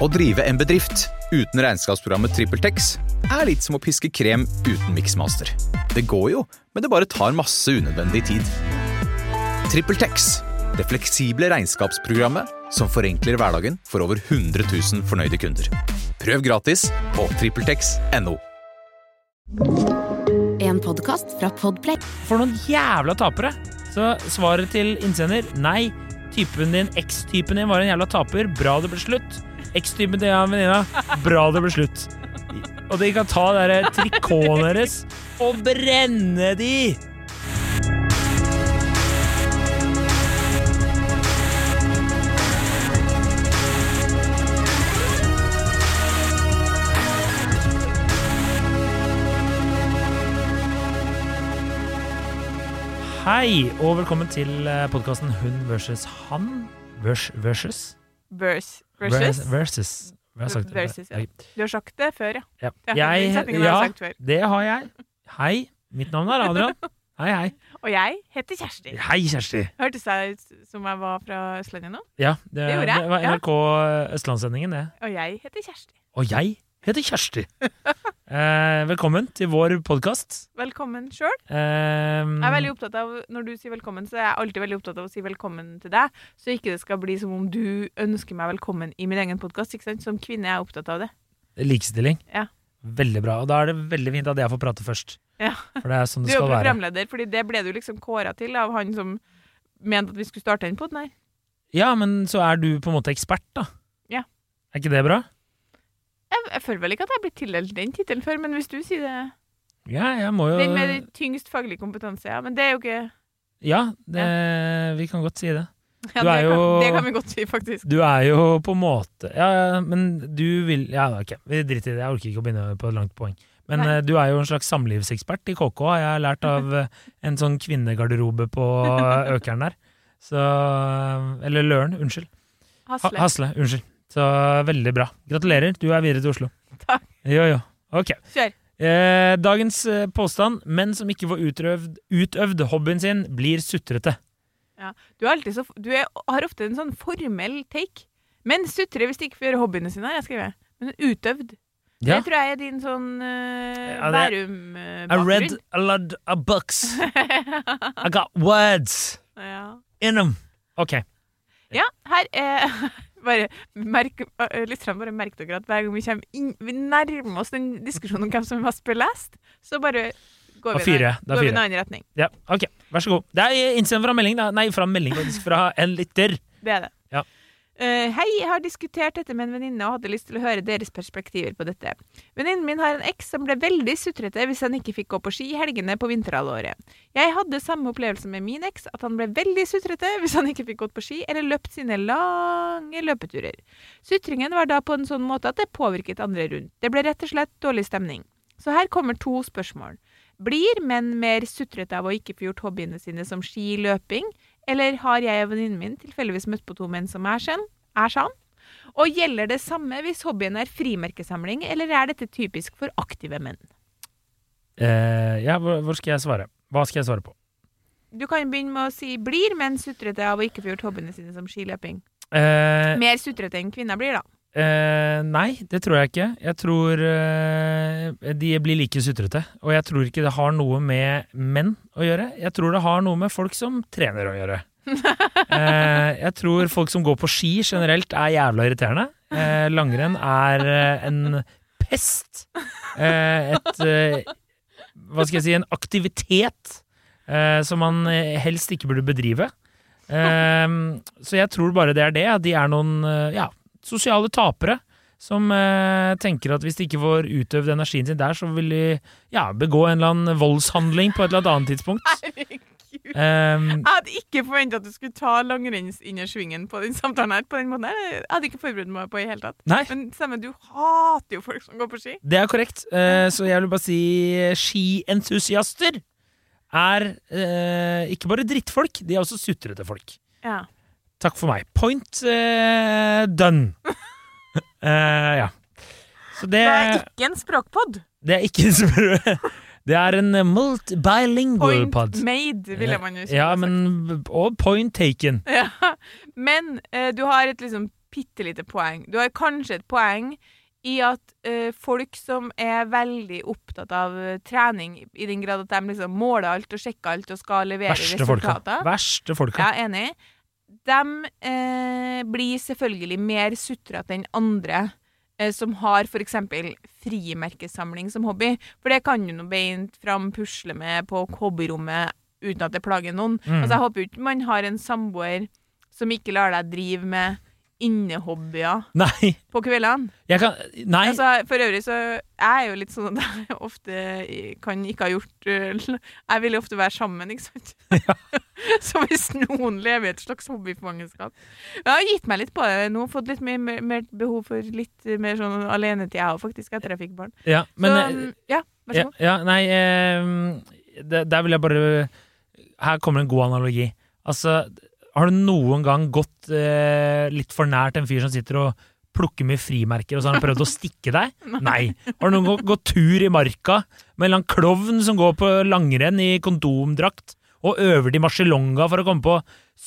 Å drive en bedrift uten regnskapsprogrammet TrippelTex er litt som å piske krem uten miksmaster. Det går jo, men det bare tar masse unødvendig tid. TrippelTex, det fleksible regnskapsprogrammet som forenkler hverdagen for over 100 000 fornøyde kunder. Prøv gratis på TrippelTex.no. En podkast fra Podplay. For noen jævla tapere! Så svaret til innsender nei. Typen din, X-typen din, var en jævla taper. Bra det ble slutt. X-typen til en venninna. Bra det ble slutt. Og de kan ta det derre deres og brenne de! Hei, og velkommen til podkasten Hun versus han. Vers, versus? Vers, Vers- versus. versus. Sagt? Versus, ja. Du har sagt det før, ja. Ja. Jeg, ja, det har jeg. Hei, mitt navn er Adrian. Hei, hei. Og jeg heter Kjersti. Hei, Kjersti. Hørtes jeg ut som jeg var fra Østlandet nå? Ja, det, Det gjorde jeg, det var. NRK Østlandssendingen, det. Og jeg heter Kjersti. Og jeg heter Kjersti. Eh, velkommen til vår podkast. Velkommen sjøl. Eh, Jeg er veldig opptatt av, Når du sier velkommen, så er jeg alltid veldig opptatt av å si velkommen til deg, så ikke det skal bli som om du ønsker meg velkommen i min egen podkast. Som kvinne er jeg opptatt av det. likestilling. Ja. Veldig bra. Og da er det veldig fint at jeg får prate først. Ja. For det er sånn det skal være. Du er programleder, fordi det ble du liksom kåra til av han som mente at vi skulle starte den poden her. Ja, men så er du på en måte ekspert, da. Ja. Er ikke det bra? Jeg, jeg føler vel ikke at jeg har blitt tildelt den tittelen før, men hvis du sier det Ja, jeg må jo Den med tyngst faglig kompetanse, ja. Men det er jo ikke Ja, det, vi kan godt si det. ja, Du er det, jo- kan, det kan vi godt si, faktisk. Du er jo på en måte Ja, ja, men du vil Ja, ok, vi driter i det. Jeg orker ikke å begynne på et langt poeng. Men Nei. eh, du er jo en slags samlivsekspert i KK, har jeg lært av eh, en sånn kvinnegarderobe på Økeren der. Så Eller Løren, unnskyld. Ha, Hasle. Hasle, unnskyld. Så veldig bra. Gratulerer, du er videre til Oslo. Takk. Jo, jo. Ok. Kjør. Eh, dagens eh, påstand menn som ikke får utøvd, utøvd hobbyen sin, blir sutrete. Du, er så, du er, har ofte en sånn formell take. Men sutrer hvis de ikke får gjøre hobbyene sine, har jeg skrevet. Men utøvd. Ja. Det tror jeg er din sånn uh, Ja, det- I read a lot of books. I got words ja. in them. Ok. ja, her er bare merk, lytterne bare merk dere at hver gang vi, inn, vi nærmer oss den diskusjonen om hvem som er mest belest, så bare går vi, i en annen retning. Ja, ok. Vær så god. Det er innsiden fra melding, da. Nei, fra melding faktisk. Fra en lytter. Det er det. Eh, hei, jeg har diskutert dette med en venninne og hadde lyst til å høre deres perspektiver på dette. Venninnen min har en eks som ble veldig sutrete hvis han ikke fikk gå på ski i helgene på vinterhalvåret. Jeg hadde samme opplevelse med min eks, at han ble veldig sutrete hvis han ikke fikk gått på ski eller løpt sine lange løpeturer. Sutringen var da på en sånn måte at det påvirket andre rundt. Det ble rett og slett dårlig stemning. Så her kommer to spørsmål. Blir menn mer sutrete av å ikke få gjort hobbyene sine som ski, løping, eller har jeg og venninnen min tilfeldigvis møtt på to menn som er sånn? Er sånn? Og gjelder det samme hvis hobbyen er frimerkesamling, eller er dette typisk for aktive menn? Eh, ja, hvor, skal jeg svare? Hva skal jeg svare på? Du kan begynne med å si 'blir menn sutrete av å ikke få gjort hobbyene sine som skiløping'? Eh, Mer sutrete enn kvinner blir, da. Eh, nei, det tror jeg ikke. Jeg tror eh, de blir like sutrete. Og jeg tror ikke det har noe med menn å gjøre. Jeg tror det har noe med folk som trener å gjøre. eh, jeg tror folk som går på ski generelt er jævla irriterende. Eh, langrenn er eh, en pest. Eh, et Hva skal jeg si En aktivitet som man helst ikke burde bedrive. Så jeg tror bare det er det. At de er noen ja, sosiale tapere. Som eh, tenker at hvis de ikke får utøvd energien sin der, så vil de ja, begå en eller annen voldshandling på et eller annet tidspunkt. Herregud. Um, Jeg hadde ikke forventa at du skulle ta langrennsinnersvingen på den samtalen her. på den måten her. Jeg hadde ikke forberedt meg på i hele tatt. nei, Men stemmer, du hater jo folk som går på ski. det er korrekt. Uh, så jeg vil bare si skientusiaster er uh, ikke bare drittfolk, de er også sutrete folk. Ja. Takk for meg. Point eh, done. Eh, ja. Så det, Det er ikke en språkpod. det er ikke Det er en multibilingual pod. Point made, ville man jo si. Ja, men Og point taken. Ja. Men eh, du har et liksom bitte lite poeng. Du har kanskje et poeng i at eh, folk som er veldig opptatt av eh, trening, i den grad at de liksom måler alt og sjekker alt og skal levere Verste folka. resultater Verste folka. Ja, enig. De eh, blir selvfølgelig mer sutrete enn andre eh, som har f.eks. frimerkesamling som hobby. For det kan du nå beint fram pusle med på hobbyrommet uten at det plager noen. Mm. Altså, jeg håper ikke man har en samboer som ikke lar deg drive med innehobbyer Nei, på kveldene. kan Nei. Altså, for øvrig så er jeg jo litt sånn at jeg ofte kan ikke ha gjort uh, Jeg vil jo ofte være sammen, ikke sant? så hvis noen lever i et slags hobbyfangenskap Jeg har gitt meg litt på det nå, fått litt mer, mer, behov for litt mer sånn alenetid, jeg òg, faktisk, etter jeg fikk barn. ja, men så, eh, ja, vær så god. ja, nei eh, Der vil jeg bare Her kommer en god analogi. Altså, har du noen gang gått eh, litt for nært en fyr som sitter og plukker med frimerker, og så har han prøvd å stikke deg? Nei. Har du noen gang gått tur i marka med en eller annen klovn som går på langrenn i kondomdrakt og øver til marsjelonga for å komme på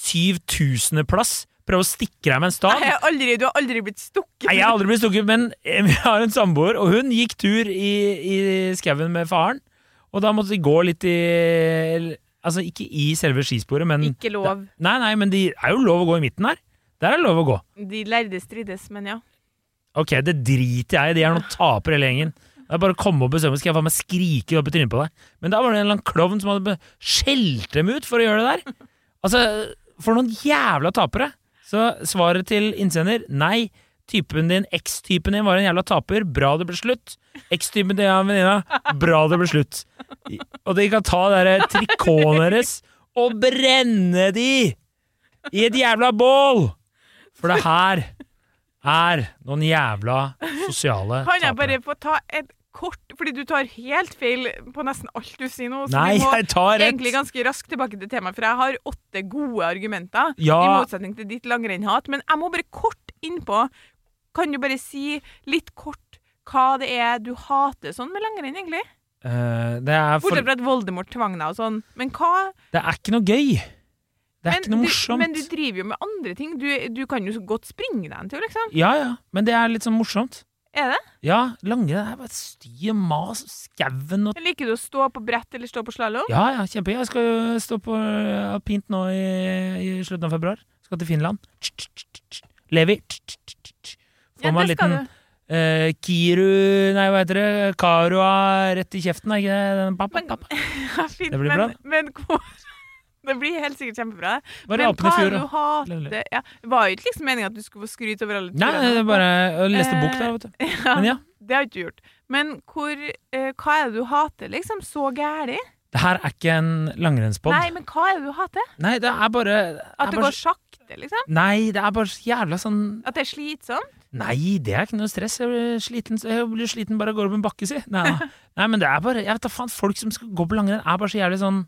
7000.-plass? Prøve å stikke deg med en stav? Nei, aldri, du har aldri blitt stukket. Nei, jeg har aldri blitt stukket, men jeg har en samboer, og hun gikk tur i, i skauen med faren. Og da måtte de gå litt i Altså, ikke i selve skisporet, men Ikke lov. Nei, nei, men det er jo lov å gå i midten her. Der er det lov å gå. De lærde strides, men ja. Ok, det driter jeg i. De er noen tapere hele gjengen. Det er bare å komme og bestemme, skal jeg faen meg skrike opp i trynet på deg. Men da var det en eller annen klovn som hadde skjelt dem ut for å gjøre det der. Altså, for noen jævla tapere. Så svaret til innsender nei. Typen din, X-typen din var en jævla taper. Bra det ble slutt. X-typen din ja, en venninna. Bra det ble slutt. Og de kan ta der trikoten deres og brenne de i et jævla bål! For det her er noen jævla sosiale Kan jeg bare få ta et kort Fordi du tar helt feil på nesten alt du sier nå. så Nei, vi må jeg tar rett. egentlig ganske raskt tilbake til temaet, for jeg har åtte gode argumenter. Ja. I motsetning til ditt langrennhat. Men jeg må bare kort innpå. Kan du bare si litt kort hva det er du hater sånn med langrenn, egentlig? Uh, det, er for, Bortsett fra at Voldemort tvang deg og sånn. Men hva det er ikke noe gøy. Det er men, ikke noe du, morsomt. men du driver jo med andre ting. Du, du kan jo så godt springe deg en tur, liksom. Ja, ja, men det er litt sånn morsomt. Er det? Ja, langrenn er bare sti og mas, og skauen og Liker du å stå på brett eller stå på slalåm? Ja, ja, kjempegøy. Jeg skal jo stå på eh, alpint nå i, i slutten av februar. Skal til Finland. Levi. Får var en det skal liten uh, Kiru Nei, hva heter det? Karua rett i kjeften, er ikke det? Den, papp, papp, papp. Ja, fint, Det blir bra. Men men, Det blir helt sikkert kjempebra. Var men hva da? du hater ja, Det var jo ikke liksom meninga at du skulle få skryt over alle turene. nei, det bare Jeg leste bok der, vet du. ja, Men ja. Det har ikke du gjort. Men hvor, uh, hva er det du hater, liksom? Så gæli? Det her er ikke en langrennspod. Nei, men hva er det du hater? Nei, det er bare det At det går sakte, liksom? Nei, det er bare så jævla sånn At det er slitsomt? Nei, det er ikke noe stress. Jeg blir sliten, jeg blir sliten bare av å gå opp en bakke, si. Nei. Nei, men det er bare Jeg vet da faen, folk som skal gå på langrenn, er bare så jævlig sånn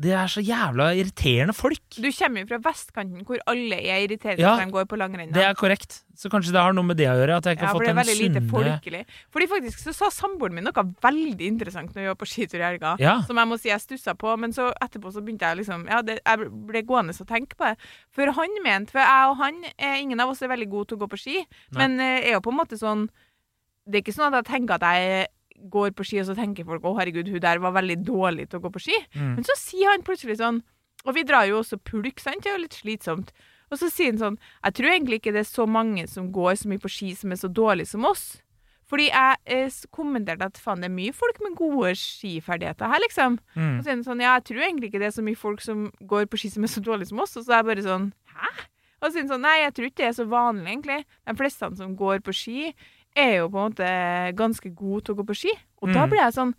Det er så jævla irriterende folk. Du kommer jo fra vestkanten, hvor alle er irriterende Ja, når de går på langrenn. Det er korrekt. Så kanskje det har noe med det å gjøre, at jeg ikke Ja, har fått det er den sunne folkelig. Fordi faktisk så sa samboeren min noe veldig interessant når vi var på skitur i helga. Ja. Som jeg må si jeg stussa på, men så etterpå så begynte jeg liksom Ja, det, jeg ble gående og tenke på det. For han mente For jeg og han, eh, ingen av oss er veldig gode til å gå på ski, Nei. men eh, er jo på en måte sånn Det er ikke sånn at jeg tenker at jeg går på ski, og så tenker folk 'Å, herregud, hun der var veldig dårlig til å gå på ski'. Mm. Men så sier han plutselig sånn Og vi drar jo også pulk, sant? Det er jo litt slitsomt. Og så sier han sånn Jeg tror egentlig ikke det er så mange som går så mye på ski som er så dårlige som oss. Fordi jeg eh, kommenterte at faen, det er mye folk med gode skiferdigheter her, liksom. Mm. Og så er han sånn Ja, jeg tror egentlig ikke det er så mye folk som går på ski som er så dårlige som oss. Og så er jeg bare sånn Hæ? Og så sier han sånn Nei, jeg tror ikke det er så vanlig, egentlig. De fleste som går på ski, er jo på en måte ganske god til å gå på ski. Og da Mm. blir jeg sånn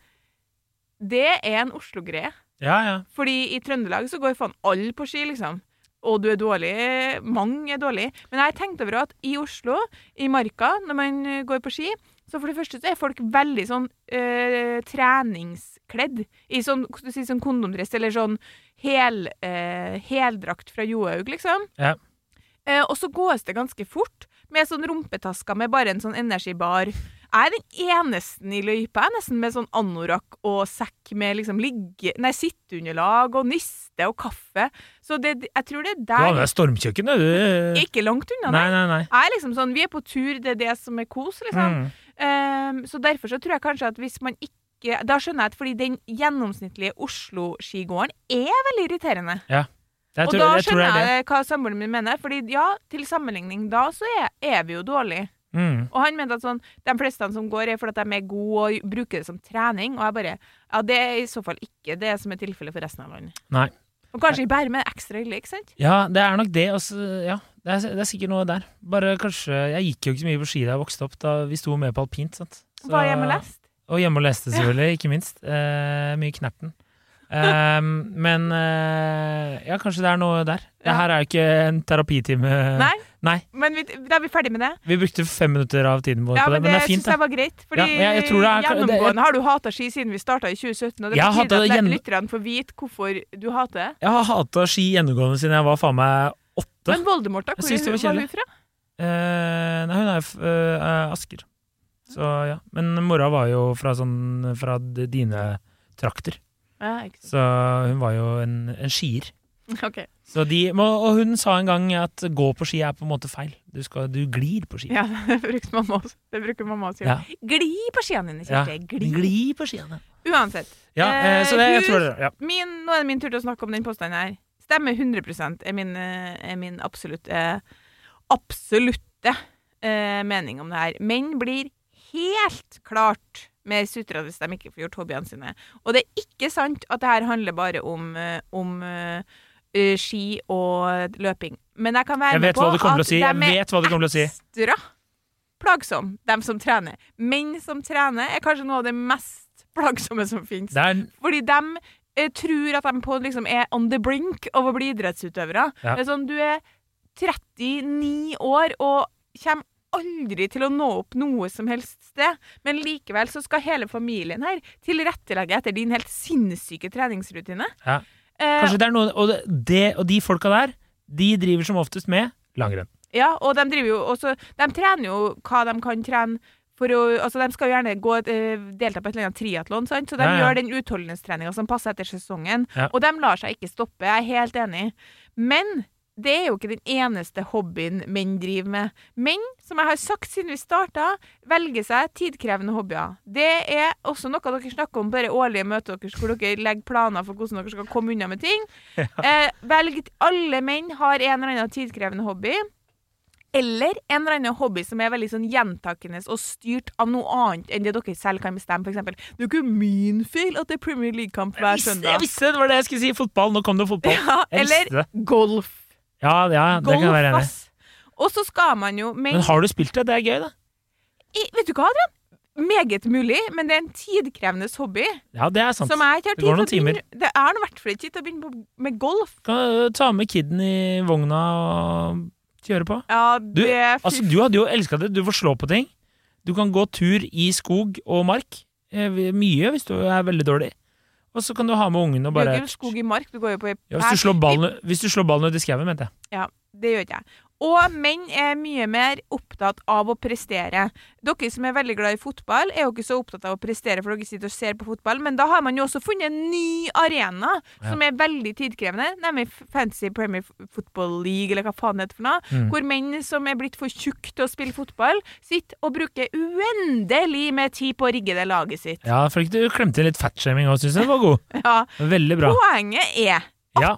Det er en Oslo-greie. Ja, ja. Fordi i Trøndelag så går faen alle på ski, liksom. Og du er dårlig. Mange er dårlige. Men jeg tenkte over at i Oslo, i Marka, når man går på ski, så for det første så er folk veldig sånn øh, treningskledd. I sånn, du si, sånn kondomdress eller sånn hel, øh, heldrakt fra Johaug, liksom. Ja. Eh, og så gås det ganske fort, med sånn rumpetasker med bare en sånn energibar. Jeg er den eneste i løypa jeg er nesten med sånn anorakk og sekk med liksom ligge... Nei, sitteunderlag og niste og kaffe. Så det, jeg tror det er der Du har med deg stormkjøkken, du. Ikke langt unna, Nei, nei. nei. Jeg er liksom sånn, Vi er på tur, det er det som er kos, liksom. Mm. Um, så derfor så tror jeg kanskje at hvis man ikke Da skjønner jeg at fordi den gjennomsnittlige Oslo-skigården er veldig irriterende. Jeg og tror, da jeg skjønner er jeg hva samboeren min mener. Fordi ja, til sammenligning da så er, er vi jo dårlige. Mm. Og han mente at sånn, de fleste som går, er fordi at de er gode og bruker det som trening. Og jeg bare Ja, det er i så fall ikke det som er tilfellet for resten av landet. Nei. Og kanskje i Bærum er det ekstra ille, ikke sant? Ja, det er nok det. Altså, ja, det er, det er sikkert noe der. Bare kanskje Jeg gikk jo ikke så mye på ski da jeg vokste opp, da vi sto med på alpint. Sant? Så- Var hjemme og lest. Og hjemme og leste, selvfølgelig, ikke minst. Eh, mye Knerten. Ehm, men uh, ja, kanskje det er noe der. Det her er jo ikke en terapitime. Nei, Nei. men vi, da er vi ferdig med det. Vi brukte fem minutter av tiden vår Ja, på det, men det, men det er fint. syns jeg var greit. Fordi Ja, jeg- jeg tror det er- gjennomgående har du hata ski siden vi starta i 2017, og det betyr hatet at det gjennom- lytterne får vite hvorfor du hater det. Jeg har hata ski gjennomgående siden jeg var faen meg åtte. Men Voldemort, da? Synes Hvor var var hun fra? Uh, nei, hun er eh, Asker. Så ja. Men mora var jo fra sånn Fra dine trakter. Ja. Så hun var jo en, en skier. Ok. Så de, og hun sa en gang at gå på ski er på en måte feil. Du, skal, du glir på ski. Ja, det. Det bruker mamma også. Ja. Gli på skiene dine, Ja, Gli. Gli på skiene. Uansett. Ja, eh, så det, hun- tror det. Ja. Min, nå er det min tur til å snakke om den påstanden her. Stemmer 100% er min, eh, er min absolutte, absolutte eh, mening om det her. Menn blir helt klart mer sutra hvis de ikke får gjort hobbyene sine. Og det er ikke sant at det her handler bare om, eh, om eh, ski og løping. Men jeg kan være Jeg med på at si. De er ekstra plagsomme, de som trener. Menn som trener, er kanskje noe av det mest plagsomme som finnes. Er Fordi de uh, tror at de på, liksom, er on the brink av å bli idrettsutøvere. Ja. Det er sånn, du er 39 år og kommer aldri til å nå opp noe som helst sted, men likevel så skal hele familien her tilrettelegge etter din helt sinnssyke treningsrutine. Ja. Eh, Kanskje det er noe Og, det, og de folka der, de driver som oftest med langrenn. Ja, og de driver jo også De trener jo hva de kan trene for å Altså, de skal jo gjerne gå eh, delta på et eller annet triatlon, sant? så de Ja, ja. gjør den utholdenhetstreninga som passer etter sesongen. Ja. Og de lar seg ikke stoppe, jeg er helt enig. Men det er jo ikke den eneste hobbyen menn driver med. Menn, som jeg har sagt siden vi starta, velger seg tidkrevende hobbyer. Det er også noe dere snakker om på det årlige møtet deres, hvor dere legger planer for hvordan dere skal komme unna med ting. Eh, velg, alle menn har en eller annen tidkrevende hobby. Eller en eller annen hobby som er veldig sånn gjentakende og styrt av noe annet enn det dere selv kan bestemme. For eksempel, det er jo ikke min feil at det er Premier League-kamp hver Jeg visste, søndag. jeg visste det var det jeg skulle si! Fotball. Nå kom det fotball. Ja, eller golf. Ja, ja det kan jeg være enig i. Og så skal man jo men, Men har du spilt det? Det er gøy, da. i- Vet du hva, Adrian? Meget mulig, men det er en tidkrevende hobby. Ja, det er sant. Som jeg ikke har Det går noen til å begynne Det er i hvert fall ikke tid til å begynne med golf. Kan du ta med kiden i vogna og kjøre på? Ja, det er altså, du hadde jo elska det. Du får slå på ting. Du kan gå tur i skog og mark. Eh, Mye hvis du er veldig dårlig. Og så kan du ha med ungen og bare skog i mark, du går jo på ja, hvis, du slår ballen, hvis du slår ballen ut i skauen, mente jeg. Ja, det gjør ikke jeg. Og menn er mye mer opptatt av å prestere. Dere som er veldig glad i fotball, er jo ikke så opptatt av å prestere, for dere sitter og ser på fotball, men da har man jo også funnet en ny arena Ja. som er veldig tidkrevende, nemlig Fancy Premier Football League, eller hva faen det heter for noe, Mm. hvor menn som er blitt for tjukke til å spille fotball, sitter og bruker uendelig med tid på å rigge det laget sitt. Ja, for ikke du klemte litt fatshaming òg, syns jeg. Var god. Ja. Veldig bra. Poenget er at Ja.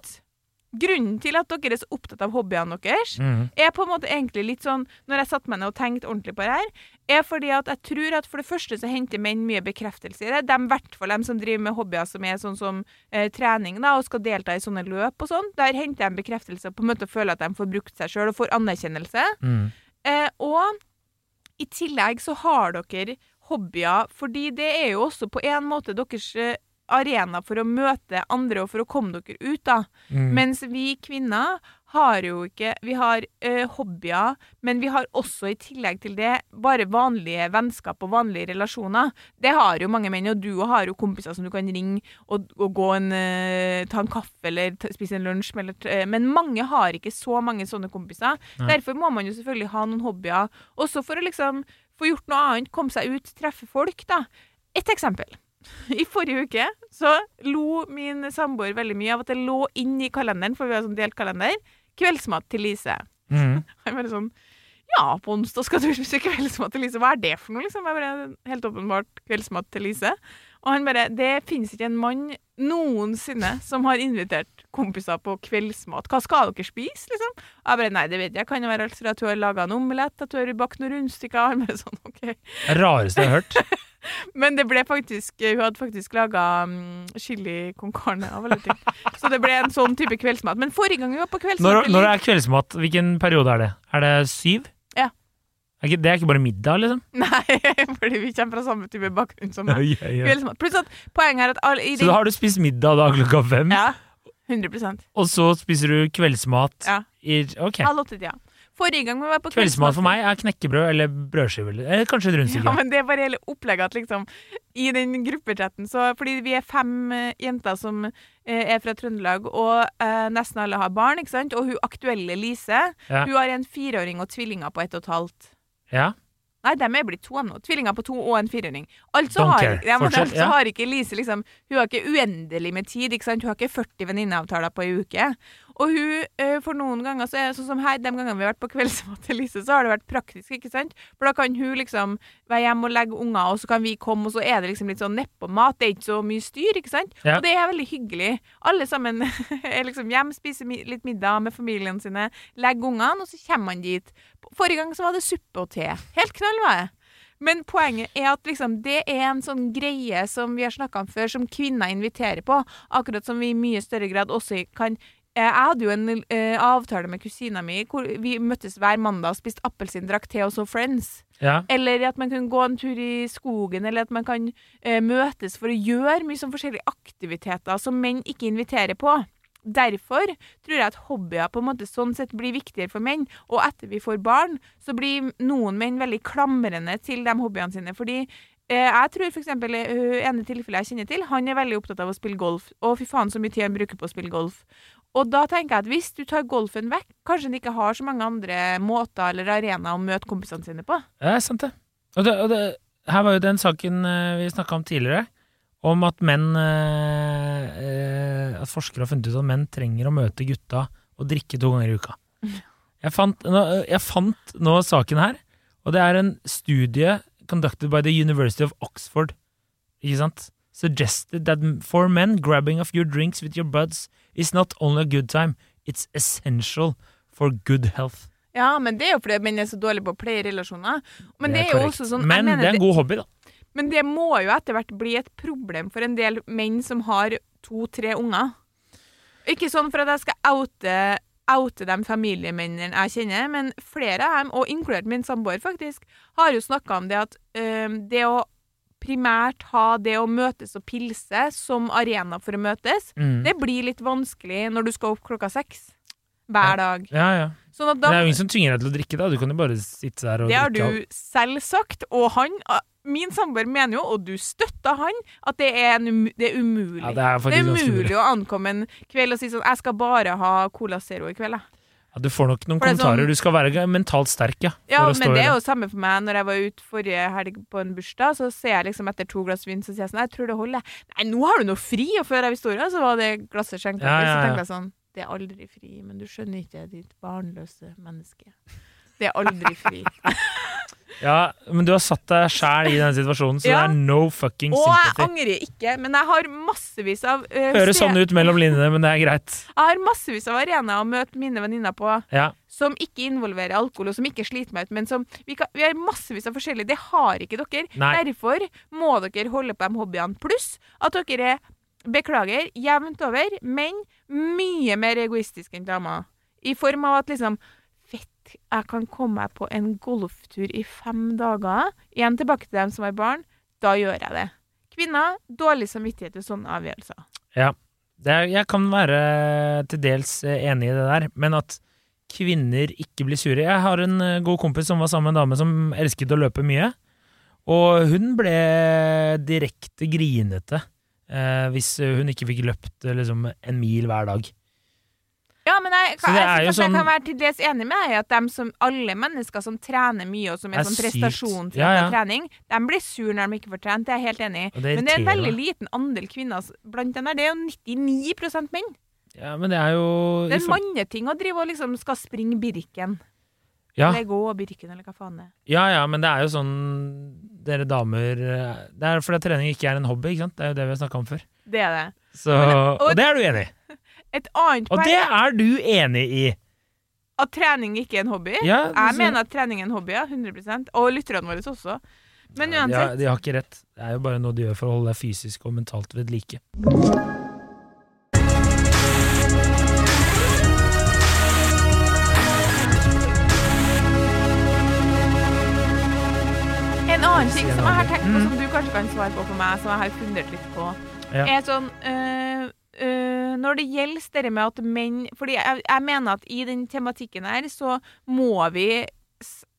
Grunnen til at dere er så opptatt av hobbyene deres, Mm. er på en måte egentlig litt sånn Når jeg satte meg ned og tenkte ordentlig på det her, er fordi at jeg tror at for det første så henter menn mye bekreftelse i det. De, i hvert fall de som driver med hobbyer som er sånn som eh, trening da, og skal delta i sånne løp og sånn, der henter de bekreftelse på en måte å føle at de får brukt seg sjøl og får anerkjennelse. Mm. Eh, og i tillegg så har dere hobbyer, fordi det er jo også på en måte deres eh, arena for å møte andre og for å komme dere ut, da. Mm. Mens vi kvinner har jo ikke Vi har ø, hobbyer, men vi har også i tillegg til det bare vanlige vennskap og vanlige relasjoner. Det har jo mange menn, og du har jo kompiser som du kan ringe og, og gå en, ø, ta en kaffe eller ta, spise en lunsj med. Men mange har ikke så mange sånne kompiser. Nei. Derfor må man jo selvfølgelig ha noen hobbyer, også for å liksom få gjort noe annet, komme seg ut, treffe folk, da. Et eksempel. I forrige uke så lo min samboer veldig mye av at det lå inn i kalenderen, for vi har sånn delt kalender, kveldsmat til Lise. Mhm. Han bare sånn Ja, på onsdag skal du spise kveldsmat til Lise. Hva er det for noe, liksom? Jeg bare, helt åpenbart kveldsmat til Lise. Og han bare Det finnes ikke en mann noensinne som har invitert kompiser på kveldsmat. Hva skal dere spise, liksom? Og jeg bare Nei, det vet jeg. Kan jo være alt fra at du har laga en omelett, at du har bakt noen rundstykker. Han bare sånn, OK. Rareste jeg har hørt. Men det ble faktisk Hun hadde faktisk laga um, chili con carne av alle ting. Så det ble en sånn type kveldsmat. Men forrige gang vi var på kveldsmat Når, når det er kveldsmat, hvilken periode er det? Er det syv? Ja. Er ikke, det er ikke bare middag, liksom? Nei, fordi vi kommer fra samme type bakgrunn som meg. Ja, ja. Pluss at poenget er at alle i Så da har du spist middag da klokka fem, Ja. 100 og så spiser du kveldsmat Ja. i Ok. Halv åtte-tida. Forrige gang vi var på Kveldsmat for meg er knekkebrød eller brødskive. eller- kanskje rundstykke. Ja, men det er bare hele opplegget at liksom I den gruppechatten så Fordi vi er fem eh, jenter som eh, er fra Trøndelag, og eh, nesten alle har barn, ikke sant? Og hun aktuelle Lise, Ja. hun har en fireåring og tvillinger på ett og et halvt. Ja. Nei, dem er blitt to nå. Tvillinger på to og en fireåring. Altså Don't har, care. ja, men Fortsett, altså ja. har ikke Lise liksom Hun har ikke uendelig med tid. ikke sant? Hun har ikke 40 venninneavtaler på ei uke. Og hun, eh, for noen ganger så er det sånn som her, de gangene vi har vært på kveldsmat til Lise, så har det vært praktisk, ikke sant? For da kan hun liksom være hjemme og legge unger, og så kan vi komme, og så er det liksom litt sånn nedpå-mat. Det er ikke så mye styr, ikke sant? Ja. Og det er veldig hyggelig. Alle sammen er liksom hjemme, spiser litt middag med familien sine, legger ungene, og så kommer man dit. Forrige gang så var det suppe og te. Helt knall var det. Men poenget er at liksom, det er en sånn greie som vi har snakka om før, som kvinner inviterer på. Akkurat som vi i mye større grad også kan Jeg hadde jo en eh, avtale med kusina mi hvor vi møttes hver mandag og spiste appelsin, drakk te og så Friends. ja. Eller at man kunne gå en tur i skogen, eller at man kan eh, møtes for å gjøre mye sånn forskjellige aktiviteter som menn ikke inviterer på. Derfor tror jeg at hobbyer på en måte sånn sett blir viktigere for menn. Og etter vi får barn, så blir noen menn veldig klamrende til de hobbyene sine. Fordi eh, jeg tror eksempel eh, ene tilfellet jeg kjenner til, han er veldig opptatt av å spille golf. Å, fy faen så mye tid han bruker på å spille golf. Og da tenker jeg at hvis du tar golfen vekk, kanskje han ikke har så mange andre måter eller arenaer å møte kompisene sine på. Ja, det sant det. Og det, og det her var jo den saken eh, vi snakka om tidligere, om at menn eh, eh, At forskere har funnet ut at menn trenger å møte gutta og drikke to ganger i uka. Jeg fant, jeg fant nå saken her, og det er en studie conducted by the University of Oxford. Ikke sant? Suggested that for men, grabbing a few drinks with your buds is not only a good time, it's essential for good health. Ja, men det er jo fordi menn er så dårlige på å pleie relasjoner. Men det er, jo også sånn Men det er en god hobby, da. Men det må jo etter hvert bli et problem for en del menn som har to-tre unger. Ikke sånn for at jeg skal oute, oute de familiemennene jeg kjenner, men flere av dem, og inkludert min samboer faktisk, har jo snakka om det at øh, det å primært ha det å møtes og pilse som arena for å møtes, Mm. det blir litt vanskelig når du skal opp klokka seks hver dag. Ja, ja. Sånn da det er jo ingen som tvinger deg til å drikke, da. Du kan jo bare sitte der og Det har drikke. du selv sagt, og han, min samboer mener jo, og du støtter han, at det er, en umu det er umulig. Ja, det er det er umulig. å ankomme en kveld og si sånn 'Jeg skal bare ha Cola Zero i kveld', jeg. Ja, du får nok noen er kommentarer. sånn- Du skal være mentalt sterk, ja. Ja, men det er jo samme for meg. Når jeg var ute forrige helg på en bursdag, så ser jeg liksom etter to glass vin, så sier jeg sånn 'Jeg tror det holder'. Nei, nå har du noe fri! Og før jeg visste ordet, så var det glasset skjenka Ja, ja, Så ja, Så tenkte jeg sånn Det er aldri fri, men du skjønner ikke, ditt barnløse menneske. Det er aldri fri. Ja, men du har satt deg sjæl i den situasjonen, så Ja. det er no fucking sympathy. Og jeg angrer ikke, men jeg har massevis av uh, Høres sånn ut mellom linjene, men det er greit. Jeg har massevis av arenaer å møte mine venninner på Ja. som ikke involverer alkohol, og som ikke sliter meg ut, men som vi, kan, vi har massevis av forskjellige. Det har ikke dere. Nei. Derfor må dere holde på de hobbyene. Pluss at dere er, beklager, jevnt over, men mye mer egoistiske enn damer. I form av at liksom Jeg kan komme meg på en golftur i fem dager. Igjen tilbake til dem som har barn. Da gjør jeg det. Kvinner, dårlig samvittighet ved sånne avgjørelser. Det er, jeg kan være til dels eh, enig i det der, men at kvinner ikke blir sure Jeg har en eh, god kompis som var sammen med en dame som elsket å løpe mye, og hun ble direkte grinete eh, hvis hun ikke fikk løpt eh, liksom, en mil hver dag. Ja, men jeg, det jeg, jeg, sånn, jeg, kan være til dels enig med deg i at dem som, alle mennesker som trener mye, og som er, Er sånn prestasjon prestasjonsrettet Ja, ja. trening, de blir sur når de ikke får trent. Det er jeg helt enig i. Men det er en veldig liten andel kvinner blant dem der. Det er jo 99% menn. Ja, men det er jo Det er en manneting å drive og liksom skal springe Birken. ja, Eller gå Birken, eller hva faen det er. ja, ja, men det er jo sånn Dere damer eh, Det er fordi trening ikke er en hobby, ikke sant? Det er jo det vi har snakka om før. Det er det. Så, og det er du enig i. Et annet Og det er du enig i. at trening ikke er en hobby. Ja, Jeg så- mener at trening er en hobby, ja. 100% Og lytterne våre også. Men de, har, uansett. de har ikke rett. Det er jo bare noe de gjør for å holde deg fysisk og mentalt ved like. En annen ting som jeg har tenkt på, Mm. som du kanskje kan svare på for meg, som jeg har fundert litt på, Ja. er sånn øh, øh, Når det gjelder dette med at menn Fordi jeg, jeg mener at i den tematikken her, så må vi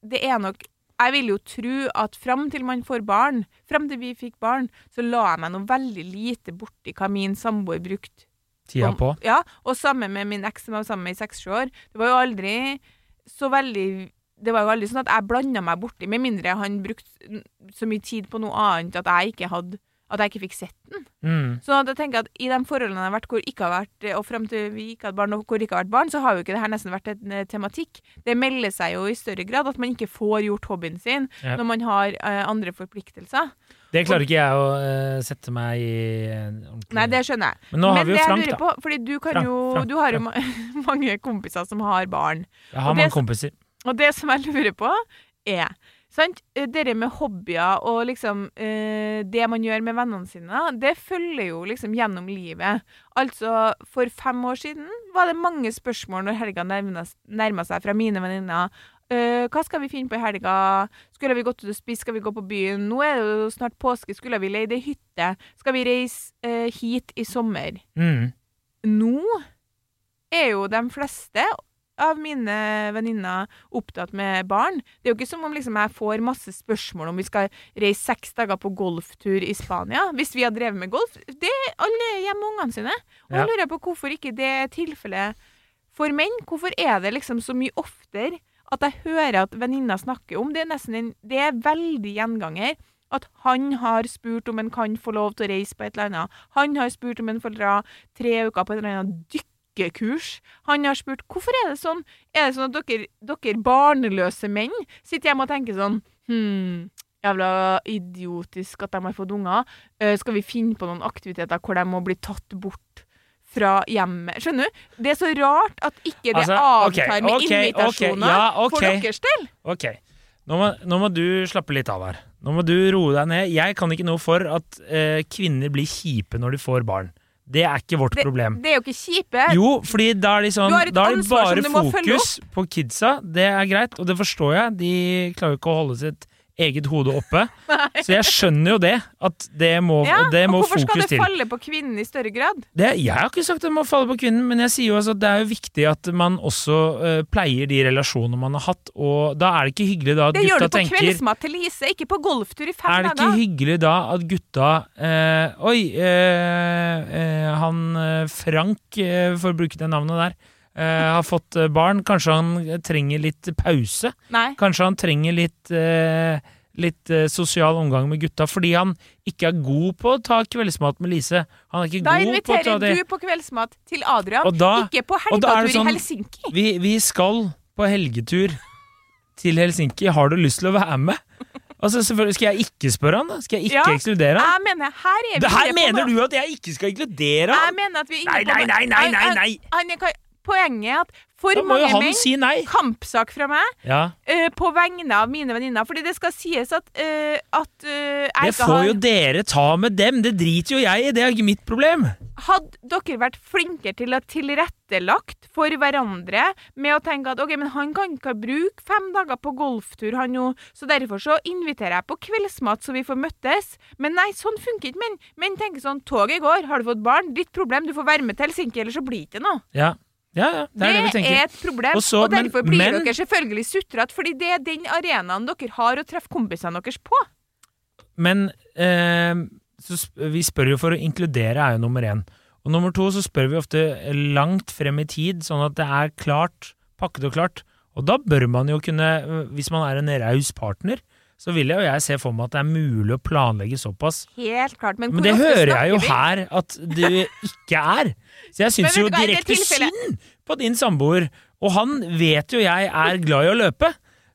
Det er nok Jeg vil jo tro at fram til man får barn, fram til vi fikk barn, så la jeg meg noe veldig lite borti hva min samboer brukte Tida om- på. Ja, og sammen med min eks som jeg var sammen med i seks-sju år. Det var jo aldri så veldig Det var jo aldri sånn at jeg blanda meg borti, med mindre han brukte så mye tid på noe annet at jeg ikke hadde at jeg ikke fikk sett den. Mm. Så jeg tenker at i de forholdene jeg har vært hvor ikke har vært Og frem til vi ikke hadde barn, og hvor ikke har vært barn, så har jo ikke det her nesten vært en eh, tematikk. Det melder seg jo i større grad at man ikke får gjort hobbyen sin Ja. når man har uh, andre forpliktelser. Det klarer ikke jeg å uh, sette meg i ordentlig Nei, det skjønner jeg. Men nå har Men vi jo Frank, på, da. fordi du kan Frank, jo Frank, Du har jo ma mange kompiser som har barn. Jeg har mange det- kompiser. Og det som jeg lurer på, er sant? eh, Dere med hobbyer og liksom eh, det man gjør med vennene sine, det følger jo liksom gjennom livet. Altså, for fem år siden var det mange spørsmål når helga nærma seg fra mine venninner. Eh, hva skal vi finne på i helga? Skulle vi gått ut og spist? Skal vi gå på byen? Nå er det jo snart påske. Skulle vi leid ei hytte? Skal vi reise eh, hit i sommer? Mm. Nå er jo de fleste av mine venninner opptatt med barn. Det er jo ikke som om liksom jeg får masse spørsmål om vi skal reise seks dager på golftur i Spania. Hvis vi har drevet med golf. Det er alle hjemme med ungene sine. Og Ja. jeg lurer på hvorfor ikke det er tilfellet for menn. Hvorfor er det liksom så mye oftere at jeg hører at venninner snakker om det? Er nesten en, det er veldig gjenganger. At han har spurt om han kan få lov til å reise på et eller annet. Han har spurt om han får dra tre uker på et eller annet dykkekurs. Han har spurt hvorfor er det sånn. Er det sånn at dere, dere barneløse menn sitter hjemme og tenker sånn Hm, jævla idiotisk at de har fått unger. Uh, skal vi finne på noen aktiviteter hvor de må bli tatt bort? Fra hjemmet. Skjønner du? Det er så rart at ikke det Altså, avtar ok, med okay, invitasjoner okay, ja, for deres del. Ok, nå må, nå må du slappe litt av her. Nå må du roe deg ned. Jeg kan ikke noe for at eh, kvinner blir kjipe når de får barn. Det er ikke vårt Det, problem. det er jo ikke kjipe. Jo, fordi da er de sånn et Da er det bare fokus på kidsa. Det er greit, og det forstår jeg. De klarer jo ikke å holde sitt eget hode oppe. Så jeg skjønner jo det. At det må, Ja, det må og hvorfor skal fokus det falle på kvinnen i større grad? Det, jeg har ikke sagt det må falle på kvinnen, men jeg sier jo altså at det er jo viktig at man også uh, pleier de relasjonene man har hatt, og da er det ikke hyggelig da at Det gjør du på tenker kveldsmat til Lise, ikke på golftur i fem Er det ikke dager. hyggelig da at gutta uh, Oi, uh, han Frank, for å bruke det navnet der, eh, har fått eh, barn. Kanskje han trenger litt pause? Nei. Kanskje han trenger litt uh, Litt uh, sosial omgang med gutta fordi han ikke er god på å ta kveldsmat med Lise. Han er ikke Da god på å ta inviterer det. du på kveldsmat til Adrian, da- ikke på helgetur sånn- i Helsinki. Vi, vi skal på helgetur til Helsinki. Har du lyst til å være med? Altså, selvfølgelig Skal jeg ikke spørre han, da? Skal jeg ikke Ja. ekskludere han? Jeg mener, her er vi Det her på mener du at jeg ikke skal inkludere Jeg han? mener at vi er inne på nei, nei, nei, nei, nei, nei. han- han- Poenget at for mange menn si. Kampsak fra meg Ja, uh, på vegne av mine venninner. Fordi det skal sies at, uh, at uh, jeg Det får har jo dere ta med dem. Det driter jo jeg i. Det er ikke mitt problem. Hadde dere vært flinkere til å tilrettelagt for hverandre med å tenke at ok, men han kan ikke bruke fem dager på golftur, han jo, så derfor så inviterer jeg på kveldsmat så vi får møttes. Men nei, sånn funker ikke menn. Menn tenker sånn toget går, har du fått barn? Ditt problem, du får være med til Helsinki, ellers så blir det ikke noe. Ja, ja, ja det er det, vi er et problem, Og og, derfor men- blir men- dere selvfølgelig sutrete, fordi det er den arenaen dere har å treffe kompisene deres på. Men eh, vi spør jo for å inkludere er jo nummer én. Og nummer to så spør vi ofte langt frem i tid, sånn at det er klart, pakket og klart. Og da bør man jo kunne, hvis man er en raus partner, så vil jo jeg se for meg at det er mulig å planlegge såpass. Helt klart. Men, Men det hører jeg jo her at det ikke er. Så jeg syns jo du direkte synd på din samboer. Og han vet jo jeg er glad i å løpe.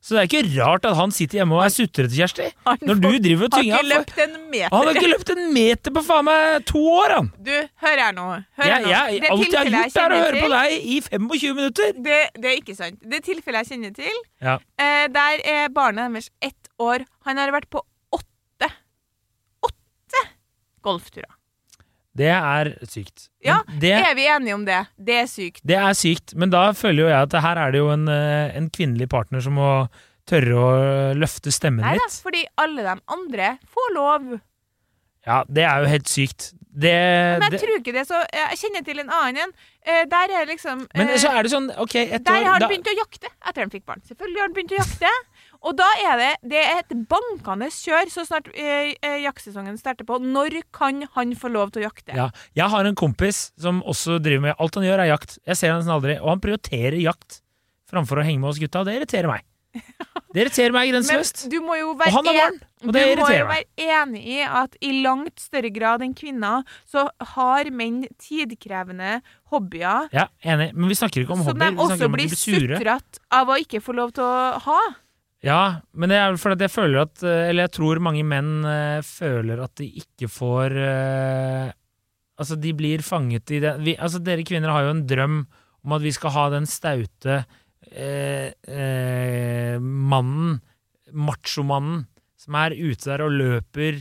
Så det er ikke rart at han sitter hjemme og er sutrete, Kjersti. Han Når du driver og Har tynger ikke løpt en meter. Han har ikke løpt en meter på faen meg to år, han! Du, hør her nå. Hør jeg, Jeg, nå. jeg, alt jeg har gjort, er å høre på deg i 25 minutter! Det, det er ikke sant. Det tilfellet jeg kjenner til, Ja. eh, der er barnet deres ett år. Han har vært på åtte åtte golfturer. Det er sykt. Ja, det, Er vi enige om det? Det er sykt. det er sykt, men da føler jo jeg at her er det jo en, eh, en kvinnelig partner som må tørre å løfte stemmen Nei da, fordi alle de andre får lov. Ja, det er jo helt sykt. Det, Men jeg det, tror ikke det, så Jeg kjenner til en annen en. Eh, der er liksom men eh, så er det sånn, ok, et Der år har han da, begynt å jakte etter han fikk barn. Selvfølgelig har han begynt å jakte. Og da er det, det er et bankende kjør så snart eh, eh, jaktsesongen starter på. Når kan han få lov til å jakte? ja, Jeg har en kompis som også driver med Alt han gjør, er jakt. Jeg ser han aldri. Og han prioriterer jakt framfor å henge med oss gutta, og det irriterer meg. Det irriterer meg grenseløst. Og han har barn, og det du må jo være enig i at i langt større grad enn kvinner så har menn tidkrevende hobbyer Ja, enig. Men vi snakker ikke om som hobbyer. de også blir blir sutrete av å ikke få lov til å ha. Ja, men det er fordi jeg føler at eh, Eller jeg tror mange menn eh, føler at de ikke får eh, Altså, de blir fanget i det vi, Altså, dere kvinner har jo en drøm om at vi skal ha den staute eh, eh, mannen, machomannen, som er ute der og løper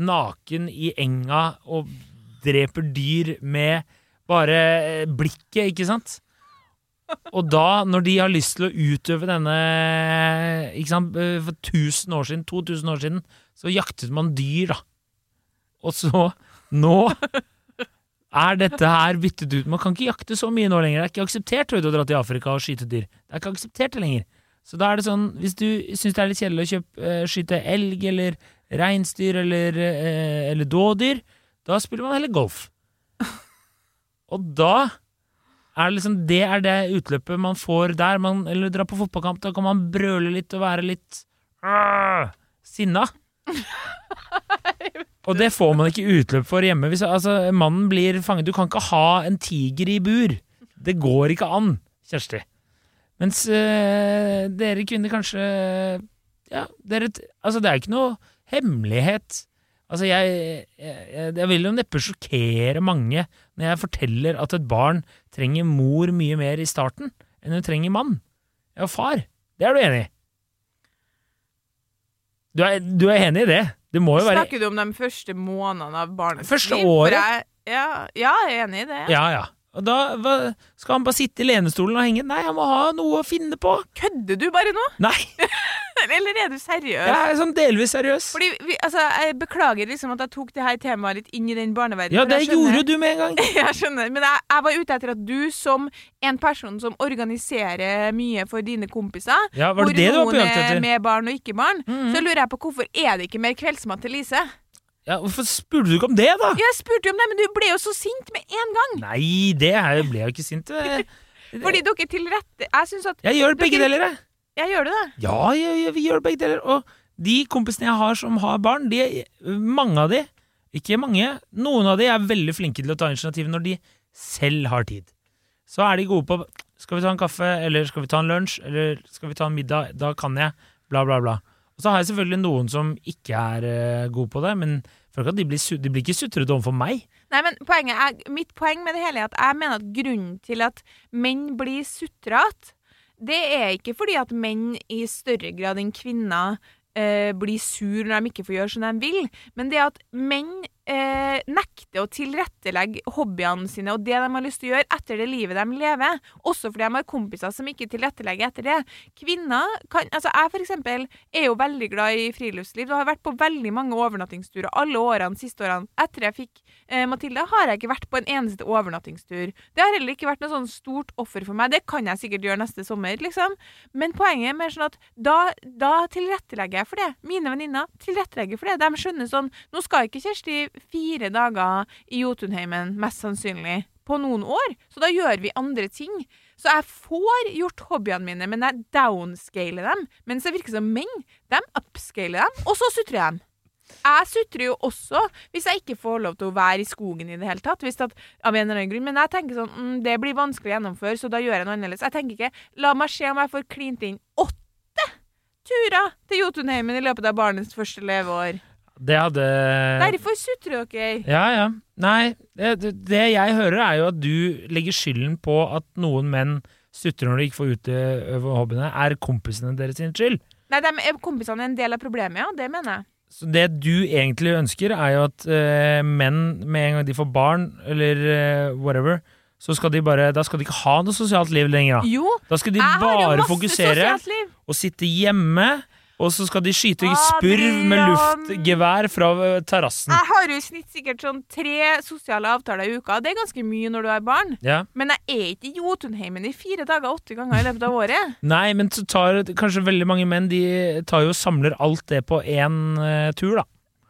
naken i enga og dreper dyr med bare blikket, ikke sant? Og da, når de har lyst til å utøve denne ikke sant, eh, For 1000 år siden, 2000 år siden, så jaktet man dyr, da. Og så, nå er dette her byttet ut. Man kan ikke jakte så mye nå lenger. Det er ikke akseptert vet du, å dra til Afrika og skyte dyr. Det er ikke akseptert det lenger. Så da er det sånn, hvis du syns det er litt kjedelig å kjøpe, eh, skyte elg eller reinsdyr eller, eh, eller dådyr, da spiller man heller golf. Og da er det liksom det er det utløpet man får der. Man, eller dra på fotballkamp, da kan man brøle litt og være litt øh, sinna. Og det får man ikke utløp for hjemme. Hvis altså, mannen blir fanget Du kan ikke ha en tiger i bur. Det går ikke an, Kjersti. Mens øh, dere kvinner kanskje Ja, dere Altså, det er ikke noe hemmelighet. Altså, jeg, jeg, jeg vil jo neppe sjokkere mange når jeg forteller at et barn trenger mor mye mer i starten enn hun trenger mann. Ja, far. Det er du enig i? Du er, du er enig i det? Det må jo være Snakker du om de første månedene av barnets Første liv? Året? Jeg, ja, ja, jeg er enig i det. Ja, ja. Og da hva, skal han bare sitte i lenestolen og henge? Nei, han må ha noe å finne på. Kødder du bare nå? Nei, Eller er du seriøs? jeg er sånn delvis seriøs. Fordi vi, altså, Jeg beklager liksom at jeg tok det her temaet litt inn i den barneverdenen. Ja, det gjorde du med en gang. Jeg skjønner, men jeg, jeg var ute etter at du som en person som organiserer mye for dine kompiser, Ja, Var hvor det det du var på noen jakt er med barn og ikke barn, Mhm. så lurer jeg på hvorfor er det ikke mer kveldsmat til Lise? Ja, Hvorfor spurte du ikke om det, da? Jeg spurte jo om det, men du ble jo så sint med en gang! Nei, det ble jeg jo ikke sint. Fordi dere tilrette Jeg syns at Jeg gjør begge deler, jeg. Jeg gjør det, da. Ja, jeg, jeg, vi gjør begge deler. Og de kompisene jeg har som har barn, de, mange av de, ikke mange, noen av de er veldig flinke til å ta initiativ når de selv har tid. Så er de gode på Skal vi ta en kaffe, eller skal vi ta en lunsj, eller skal vi ta en middag? Da kan jeg. Bla, bla, bla. Og så har jeg selvfølgelig noen som ikke er uh, gode på det, men de blir, de blir ikke sutrete overfor meg. Nei, men poenget er, Mitt poeng med det hele er at jeg mener at grunnen til at menn blir sutrete, det er ikke fordi at menn i større grad enn kvinner eh, blir sur når de ikke får gjøre som de vil, men det at menn eh, nekter å tilrettelegge hobbyene sine og det de har lyst til å gjøre etter det livet de lever, også fordi de har kompiser som ikke tilrettelegger etter det. Kvinner kan Altså, jeg for eksempel er jo veldig glad i friluftsliv og har vært på veldig mange overnattingsturer alle årene siste årene. Etter jeg fikk eh, Matilda, har jeg ikke vært på en eneste overnattingstur. Det har heller ikke vært noe sånn stort offer for meg. Det kan jeg sikkert gjøre neste sommer, liksom. Men poenget er mer sånn at da, da tilrettelegger jeg for det. Mine venninner tilrettelegger for det. De skjønner sånn Nå skal ikke Kjersti fire dager i Jotunheimen, mest sannsynlig, på noen år. Så da gjør vi andre ting. Så jeg får gjort hobbyene mine, men jeg downscaler dem. Mens det virker som menn, de upscaler dem, og så sutrer jeg dem. Jeg sutrer jo også hvis jeg ikke får lov til å være i skogen i det hele tatt. Hvis det, av en eller annen grunn. Men jeg tenker sånn mm, Det blir vanskelig å gjennomføre, så da gjør jeg noe annerledes. Jeg tenker ikke La meg se om jeg får klint inn åtte turer til Jotunheimen i løpet av barnets første leveår. Det hadde Derfor sutrer dere. Ja, ja. Nei, det, det jeg hører, er jo at du legger skylden på at noen menn sutrer når de ikke får utøve hobbyene, er kompisene deres sin skyld. Nei, de er kompisene en del av problemet, ja. Det mener jeg. Så det du egentlig ønsker, er jo at eh, menn, med en gang de får barn, eller eh, whatever, så skal de bare Da skal de ikke ha noe sosialt liv lenger. Da, Jo, da skal de bare fokusere og sitte hjemme, og så skal de skyte spurv med luftgevær fra eh, terrassen. Jeg har jo i snitt sikkert sånn tre sosiale avtaler i uka. Det er ganske mye når du har barn. Ja. Men jeg er ikke i Jotunheimen i fire dager åtte ganger i løpet av året. Nei, men så tar kanskje veldig mange menn De tar jo og samler alt det på én uh, tur, da.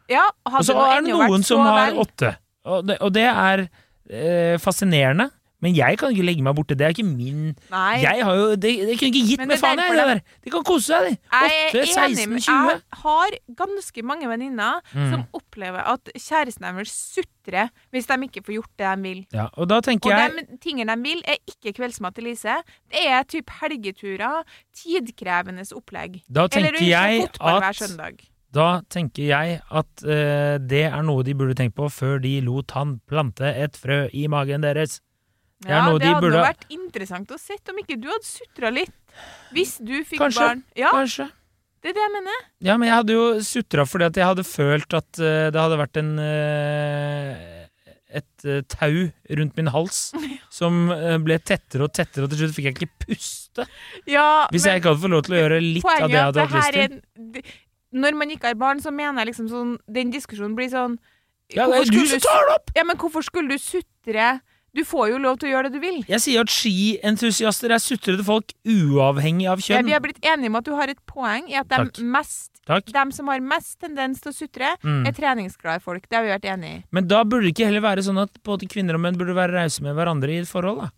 Ja, Og så er det noen som har vel. åtte. Og det, og det er uh, fascinerende. Men jeg kan ikke legge meg borti det. er ikke min Nei. Jeg har jo Det, det kunne ikke gitt meg faen, jeg. Det der. De kan kose seg, de. Jeg 8, er 16, 20. Jeg har ganske mange venninner Mm. som opplever at kjæresten deres sutrer hvis de ikke får gjort det de vil. Ja, og da tenker Og jeg de tingene de vil, er ikke kveldsmat til Lise. Det er typ helgeturer, tidkrevende opplegg. Da Eller tenker jeg fotball hver søndag. Da tenker jeg at uh, det er noe de burde tenkt på før de lot han plante et frø i magen deres. Ja, det de hadde burde- vært interessant å se om ikke du hadde sutra litt. Hvis du fikk Kanskje. barn. Ja, Kanskje. det er det jeg mener. Ja, men jeg hadde jo sutra fordi at jeg hadde følt at uh, det hadde vært en uh, et uh, tau rundt min hals som ble tettere og tettere, og til slutt fikk jeg ikke puste. Ja, Hvis jeg ikke hadde fått lov til å gjøre litt av det jeg hadde hatt lyst til. Når man ikke har barn, så mener jeg liksom sånn Den diskusjonen blir sånn Ja, det er du som tar det opp! Ja, men hvorfor skulle du sutre? Du får jo lov til å gjøre det du vil. Jeg sier at skientusiaster er sutrete folk uavhengig av Ja, kjønn. vi har blitt enige om at du har et poeng i at de, mest, dem som har mest tendens til å sutre, Mm. er treningsglade folk. Det har vi vært enige i. Men da burde det ikke heller være sånn at både kvinner og menn burde være rause med hverandre i et forhold. da.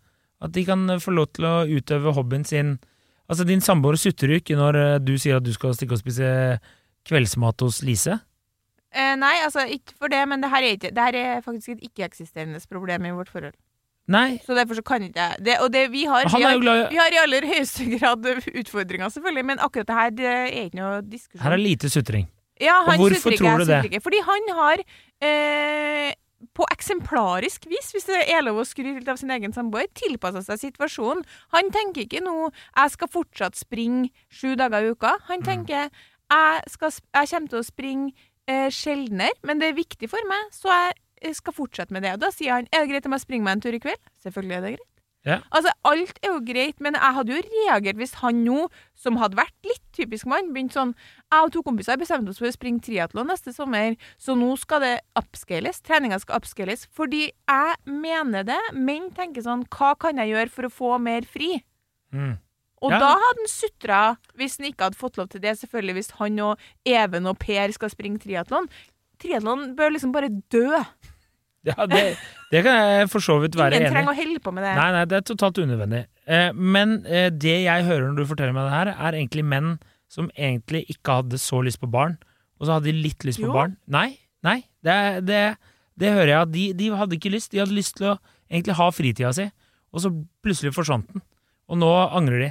At de kan eh, få lov til å utøve hobbyen sin. Altså, din samboer sutrer jo ikke når eh, du sier at du skal stikke og spise kveldsmat hos Lise. Eh, nei, altså ikke for det, men det her er, ikke, det her er faktisk et ikke-eksisterende problem i vårt forhold. Nei, Så derfor så kan ikke jeg det, Og det vi har, vi har Vi har i aller høyeste grad utfordringer, selvfølgelig, men akkurat det her det er ikke noe diskusjon. Her er lite sutring. ja, han Og hvorfor sutrer tror du det? sutrer Fordi han har eh, på eksemplarisk vis, hvis det er lov å skryte av sin egen samboer, tilpassa seg situasjonen. Han tenker ikke nå 'jeg skal fortsatt springe sju dager i uka'. Han Mm. tenker jeg, skal, 'jeg kommer til å springe eh, sjeldnere, men det er viktig for meg, så jeg skal fortsette med det'. Og da sier han 'er det greit om jeg springer meg en tur i kveld'? Selvfølgelig er det greit. Ja. Altså, alt er jo greit, men jeg hadde jo reagert hvis han nå, som hadde vært litt typisk mann, begynte sånn Jeg og to kompiser bestemte bestemt oss for å springe triatlon neste sommer, så nå skal det upscales. Treninga skal upscales. Fordi jeg mener det. Menn tenker sånn Hva kan jeg gjøre for å få mer fri? Mm. Og Ja. da hadde han sutra, hvis han ikke hadde fått lov til det, selvfølgelig hvis han og Even og Per skal springe triatlon. Triatlon bør liksom bare dø. Ja, det, det kan jeg for så vidt være enig i. trenger å holde på med det. Nei, nei, det er totalt unødvendig. Eh, men eh, det jeg hører når du forteller meg det her, er egentlig menn som egentlig ikke hadde så lyst på barn, og så hadde de litt lyst på Jo. barn. Nei, nei, det, det, det hører jeg at de, de hadde ikke lyst. De hadde lyst til å egentlig ha fritida si, og så plutselig forsvant den. Og nå angrer de.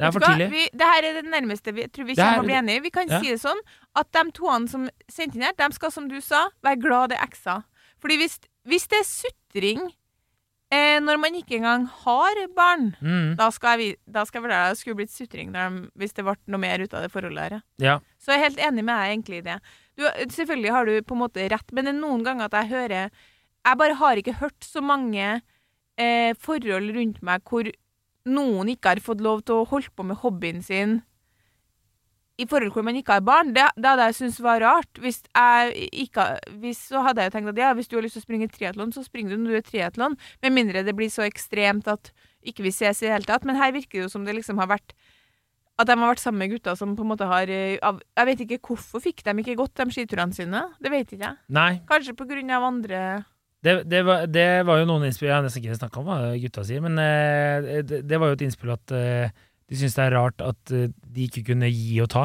Det er for tidlig. Vi, det her er det nærmeste vi tror vi kommer å bli enige. Vi kan Ja. si det sånn at de toene som sendte inn her, de skal, som du sa, være glad det er ekser. Fordi hvis, hvis det er sutring eh, når man ikke engang har barn, Mm, da skal jeg, vurdere at det skulle blitt sutring når de, hvis det ble noe mer ut av det forholdet her. ja. Så jeg er helt enig med deg egentlig i det. Du, selvfølgelig har du på en måte rett, men det er noen ganger at jeg hører Jeg bare har ikke hørt så mange eh, forhold rundt meg hvor noen ikke har fått lov til å holde på med hobbyen sin i forhold hvor man ikke har barn. Det, det hadde jeg syntes var rart. Hvis jeg ikke, hvis, så hadde jeg jo tenkt at ja, hvis du har lyst til å springe triatlon, så springer du når du er triatlon. Med mindre det blir så ekstremt at ikke vi ses i det hele tatt. Men her virker det jo som det liksom har vært At de har vært sammen med gutter som på en måte har eh, Jeg vet ikke hvorfor fikk de ikke gått de skiturene sine. Det vet ikke jeg. Nei, Kanskje på grunn av andre det, det, var, det var jo noen innspill Jeg har nesten ikke snakka om hva gutta sier, men eh, det, det var jo et innspill at eh, de syns det er rart at eh, de ikke kunne gi og ta.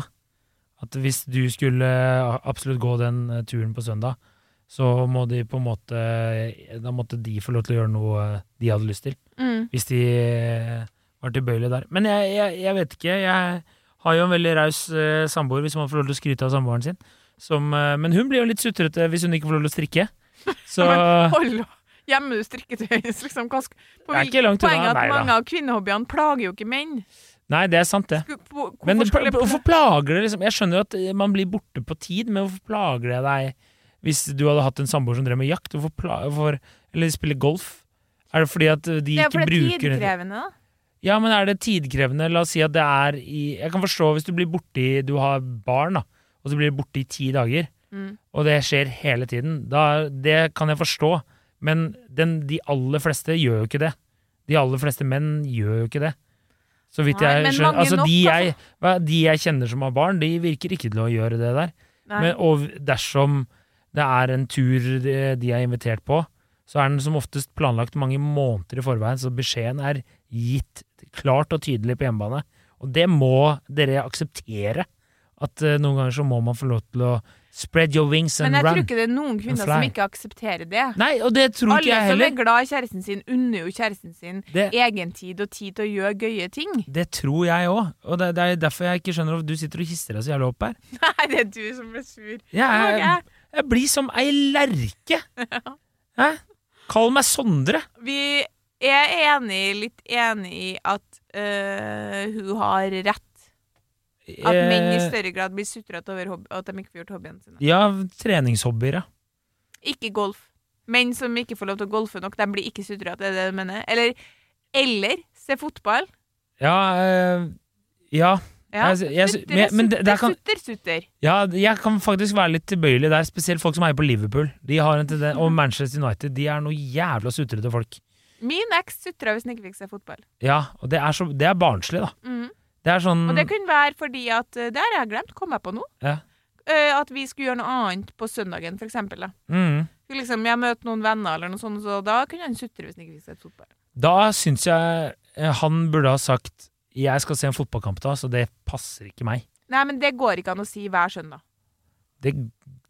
At hvis du skulle absolutt gå den turen på søndag, så må de på en måte Da måtte de få lov til å gjøre noe de hadde lyst til. mm. Hvis de var tilbøyelige der. Men jeg, jeg, jeg vet ikke. Jeg har jo en veldig raus samboer, hvis man får lov til å skryte av samboeren sin. Som, men hun blir jo litt sutrete hvis hun ikke får lov til å strikke. Så Hold Hjemme du strikketøy, liksom. Hva på Det er ikke langt unna, Poenget er at da. mange av kvinnehobbyene plager jo ikke menn. Nei, det er sant, det. På- Men det, hvorfor hvorfor plager det liksom Jeg skjønner at eh, man blir borte på tid, men hvorfor plager det deg hvis du hadde hatt en samboer som drev med jakt? Hvorfor plager, hvorfor, eller spiller golf? Er det fordi at de Det er ikke fordi det er bruker tidkrevende, da. Ja, men er det tidkrevende? La oss si at det er i Jeg kan forstå hvis du blir borte i Du har barn, da, og så blir du borte i ti dager, Mm. og det skjer hele tiden. Da, det kan jeg forstå, men den, de aller fleste gjør jo ikke det. De aller fleste menn gjør jo ikke det. Så vidt Nei, jeg skjønner Altså, de jeg, de jeg kjenner som har barn, de virker ikke til å gjøre det der. Men, og dersom det er en tur de, de er invitert på, så er den som oftest planlagt mange måneder i forveien, så beskjeden er gitt klart og tydelig på hjemmebane. Og det må dere akseptere. At eh, noen ganger så må man få lov til å spread your wings and run. Men jeg tror ikke det er noen kvinner som ikke aksepterer det. Nei, og det tror ikke jeg heller. Alle som er glad i kjæresten sin, unner jo kjæresten sin Det, egen tid og tid til å gjøre gøye ting. det tror jeg òg. Og det, det er derfor jeg ikke skjønner hvorfor du sitter og hisser deg så jævlig opp her. Nei, det er du som blir sur. Jeg, jeg- jeg blir som ei lerke. Hæ? Kall meg Sondre. Vi er enig, litt enig i at øh, hun har rett. At menn i Eh, større grad blir sutrete over hobby, at de ikke får gjort hobbyene sine. Ja, treningshobbyer, ja. Ikke golf. Menn som ikke får lov til å golfe nok, de blir ikke sutrete, er det det du mener? Eller, eller se fotball. Ja, øh, ja, Ja, Jeg- jeg- sutter, men- sutter, kan- sutter, sutter. ja, jeg kan faktisk være litt tilbøyelig der, spesielt folk som heier på Liverpool. De har en tenden- og Manchester United. De er noe jævla sutrete folk. Min eks sutra hvis han ikke fikk se fotball. Ja, og det er, så, det er barnslig, da. Mhm. Det er sånn Og det kunne være fordi at eh, Det har jeg glemt, kom jeg på nå. Ja. Eh, at vi skulle gjøre noe annet på søndagen, for eksempel. Da. mm. Skulle Liksom, jeg møter noen venner, eller noe sånt, så da kunne han sutre hvis han ikke fikk sett fotball. Da syns jeg eh, han burde ha sagt 'jeg skal se en fotballkamp da, så det passer ikke meg'. Nei, men det går ikke an å si hver søndag. Det,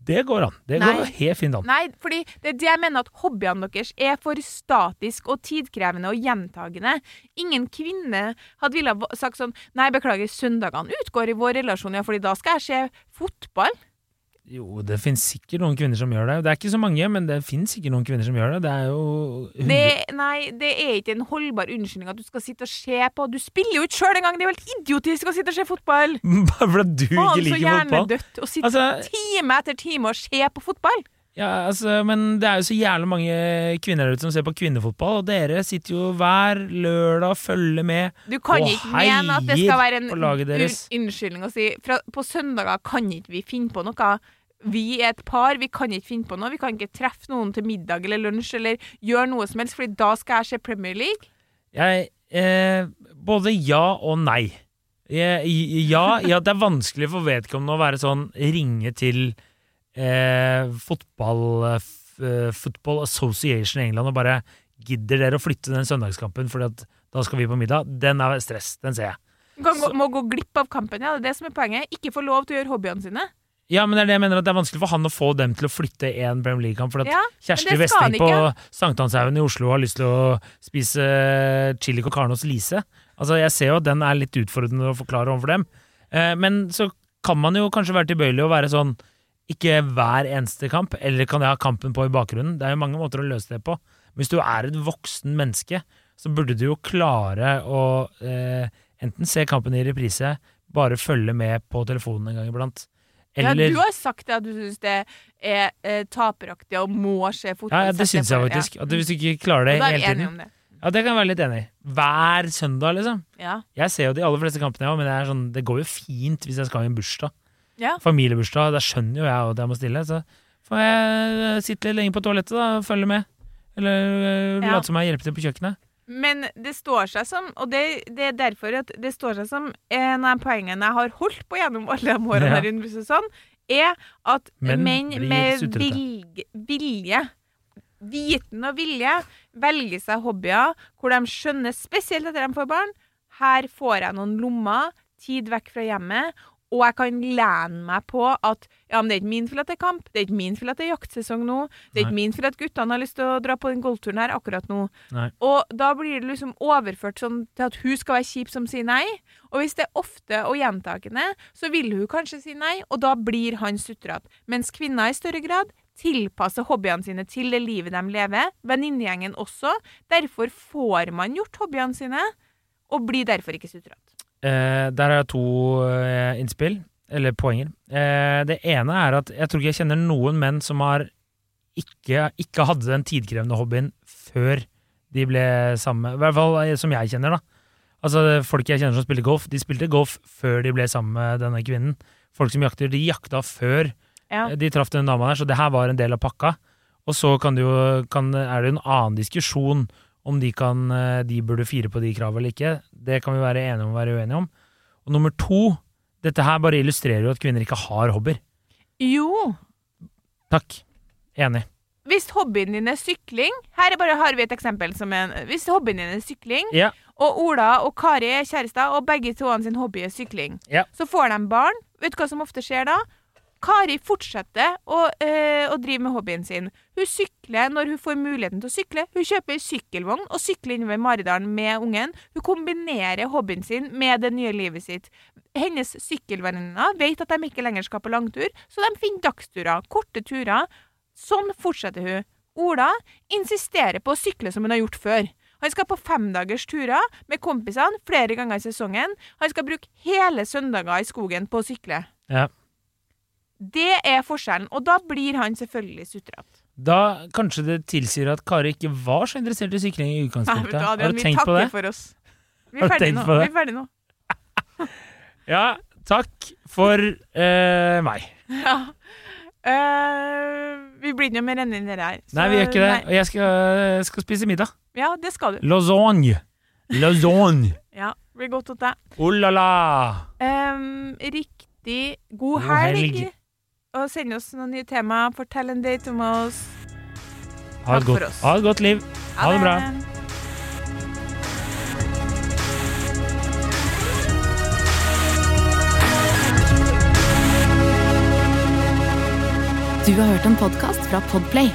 det går an. Det Nei. går helt fint an. Nei, fordi det er det jeg mener at hobbyene deres er for statisk og tidkrevende og gjentagende. Ingen kvinne hadde ville ha sagt sånn Nei, beklager, søndagene utgår i vår relasjon, ja, fordi da skal jeg se fotball. Jo, det finnes sikkert noen kvinner som gjør det. Det er ikke så mange, men det finnes sikkert noen kvinner som gjør det. Det er jo Det, nei, det er ikke en holdbar unnskyldning at du skal sitte og se på. Du spiller jo ikke sjøl engang! Det er jo helt idiotisk å sitte og se fotball! Bare fordi du ikke liker fotball. hjernedødt å sitte Altså, time etter time og se på fotball! Ja, altså, men det er jo så jævlig mange kvinner der ute som ser på kvinnefotball, og dere sitter jo hver lørdag og følger med. Du kan Og ikke mene at det skal være en unnskyldning å si fra, På søndager kan ikke vi finne på noe. Vi er et par, vi kan ikke finne på noe. Vi kan ikke treffe noen til middag eller lunsj eller gjøre noe som helst, Fordi da skal jeg se Premier League. Jeg eh, Både ja og nei. Jeg, ja, ja, det er vanskelig for vedkommende å være sånn ringe til eh, fotball eh, eh, Football Association i England og bare Gidder dere å flytte den søndagskampen, for da skal vi på middag? Den er stress. Den ser jeg. Du gå, må gå glipp av kampen, ja. Det er det som er poenget. Ikke få lov til å gjøre hobbyene sine. Ja, men det er det jeg mener at det er vanskelig for han å få dem til å flytte en Premier League-kamp. For at Ja, Kjersti han på Sankthanshaugen i Oslo har lyst til å spise eh, chili con hos Lise. Altså, jeg ser jo at den er litt utfordrende å forklare overfor dem. Eh, men så kan man jo kanskje være tilbøyelig og være sånn ikke hver eneste kamp, eller kan jeg ha kampen på i bakgrunnen? Det er jo mange måter å løse det på. Hvis du er et voksen menneske, så burde du jo klare å eh, enten se kampen i reprise, bare følge med på telefonen en gang iblant. Eller Ja, du har sagt at du syns det er eh, taperaktig og må se fotball. Ja, ja, det syns jeg faktisk. At hvis du ikke klarer det hele tiden. det. Ja, det kan jeg være litt enig i. Hver søndag, liksom. Ja. Jeg ser jo de aller fleste kampene, jeg òg, men det, sånn, det går jo fint hvis jeg skal i en bursdag. Ja. Familiebursdag, da skjønner jo jeg at jeg må stille. Så får jeg sitte litt lenge på toalettet da, og følge med. Eller øh, Ja. late som jeg hjelper til på kjøkkenet. Men det står seg som, og det, det er derfor at det står seg som en av poengene jeg har holdt på gjennom alle de årene Ja. her, i Underhuset sånn, er at Menn menn med vilje, vilje, viten og vilje, velger seg hobbyer hvor de skjønner, spesielt etter de får barn, her får jeg noen lommer, tid vekk fra hjemmet, og jeg kan lene meg på at ja, men det er ikke min feil at det er kamp, det er ikke min feil at det er jaktsesong nå, det er ikke Nei. min feil at guttene har lyst til å dra på den golfturen her akkurat nå. Nei. Og da blir det liksom overført sånn til at hun skal være kjip som sier nei. Og hvis det er ofte og gjentakende, så vil hun kanskje si nei, og da blir han sutrete. Mens kvinner i større grad tilpasser hobbyene sine til det livet de lever. Venninnegjengen også. Derfor får man gjort hobbyene sine, og blir derfor ikke sutrete. Eh, der har jeg to eh, innspill, eller poenger. Eh, det ene er at jeg tror ikke jeg kjenner noen menn som har ikke, ikke hadde den tidkrevende hobbyen før de ble sammen. I hvert fall eh, som jeg kjenner, da. Altså Folk jeg kjenner som spilte golf, de spilte golf før de ble sammen med denne kvinnen. Folk som jakter, de jakta før Ja. de traff den dama der, så det her var en del av pakka. Og så kan det jo, kan, er det en annen diskusjon om de, kan, eh, de burde fire på de kravene eller ikke. Det kan vi være enige om og være uenige om. Og nummer to, dette her bare illustrerer jo at kvinner ikke har hobbyer. Jo, Takk. Enig. hvis hobbyen din er sykling Her er bare, har vi et eksempel. Som en, hvis hobbyen din er sykling, Ja. og Ola og Kari er kjærester, og begge to sin hobby er sykling, Ja. så får de barn. Vet du hva som ofte skjer da? Kari fortsetter å, øh, å drive med hobbyen sin. Hun sykler når hun får muligheten til å sykle. Hun kjøper sykkelvogn og sykler innover Maridalen med ungen. Hun kombinerer hobbyen sin med det nye livet sitt. Hennes sykkelvenninner vet at de ikke lenger skal på langtur, så de finner dagsturer, korte turer. Sånn fortsetter hun. Ola insisterer på å sykle som hun har gjort før. Han skal på femdagers turer med kompisene flere ganger i sesongen. Han skal bruke hele søndager i skogen på å sykle. Ja. Det er forskjellen, og da blir han selvfølgelig sutrete. Da kanskje det tilsier at Kari ikke var så interessert i sykling i utgangspunktet. Ja, utgangspunktet. Har du tenkt på det? for oss. Vi er ferdige nå. det? Vi er ferdige nå. Ja, takk for uh, meg. Ja. Uh, vi blir ikke noe mer enn dere her. Nei, vi gjør ikke det. Og jeg skal, skal spise middag. Ja, det skal du. Lasagne. Lasagne. Ja, det blir godt hos deg. Oh la la. Um, riktig god God helg. helg. Og send oss noen nye tema. Fortell en date om oss. Ha et godt, oss. ha et godt liv. Ha det bra. Du har hørt en podkast fra Podplay.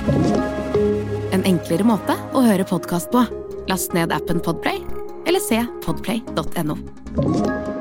En enklere måte å høre podkast på. Last ned appen Podplay, eller se podplay.no.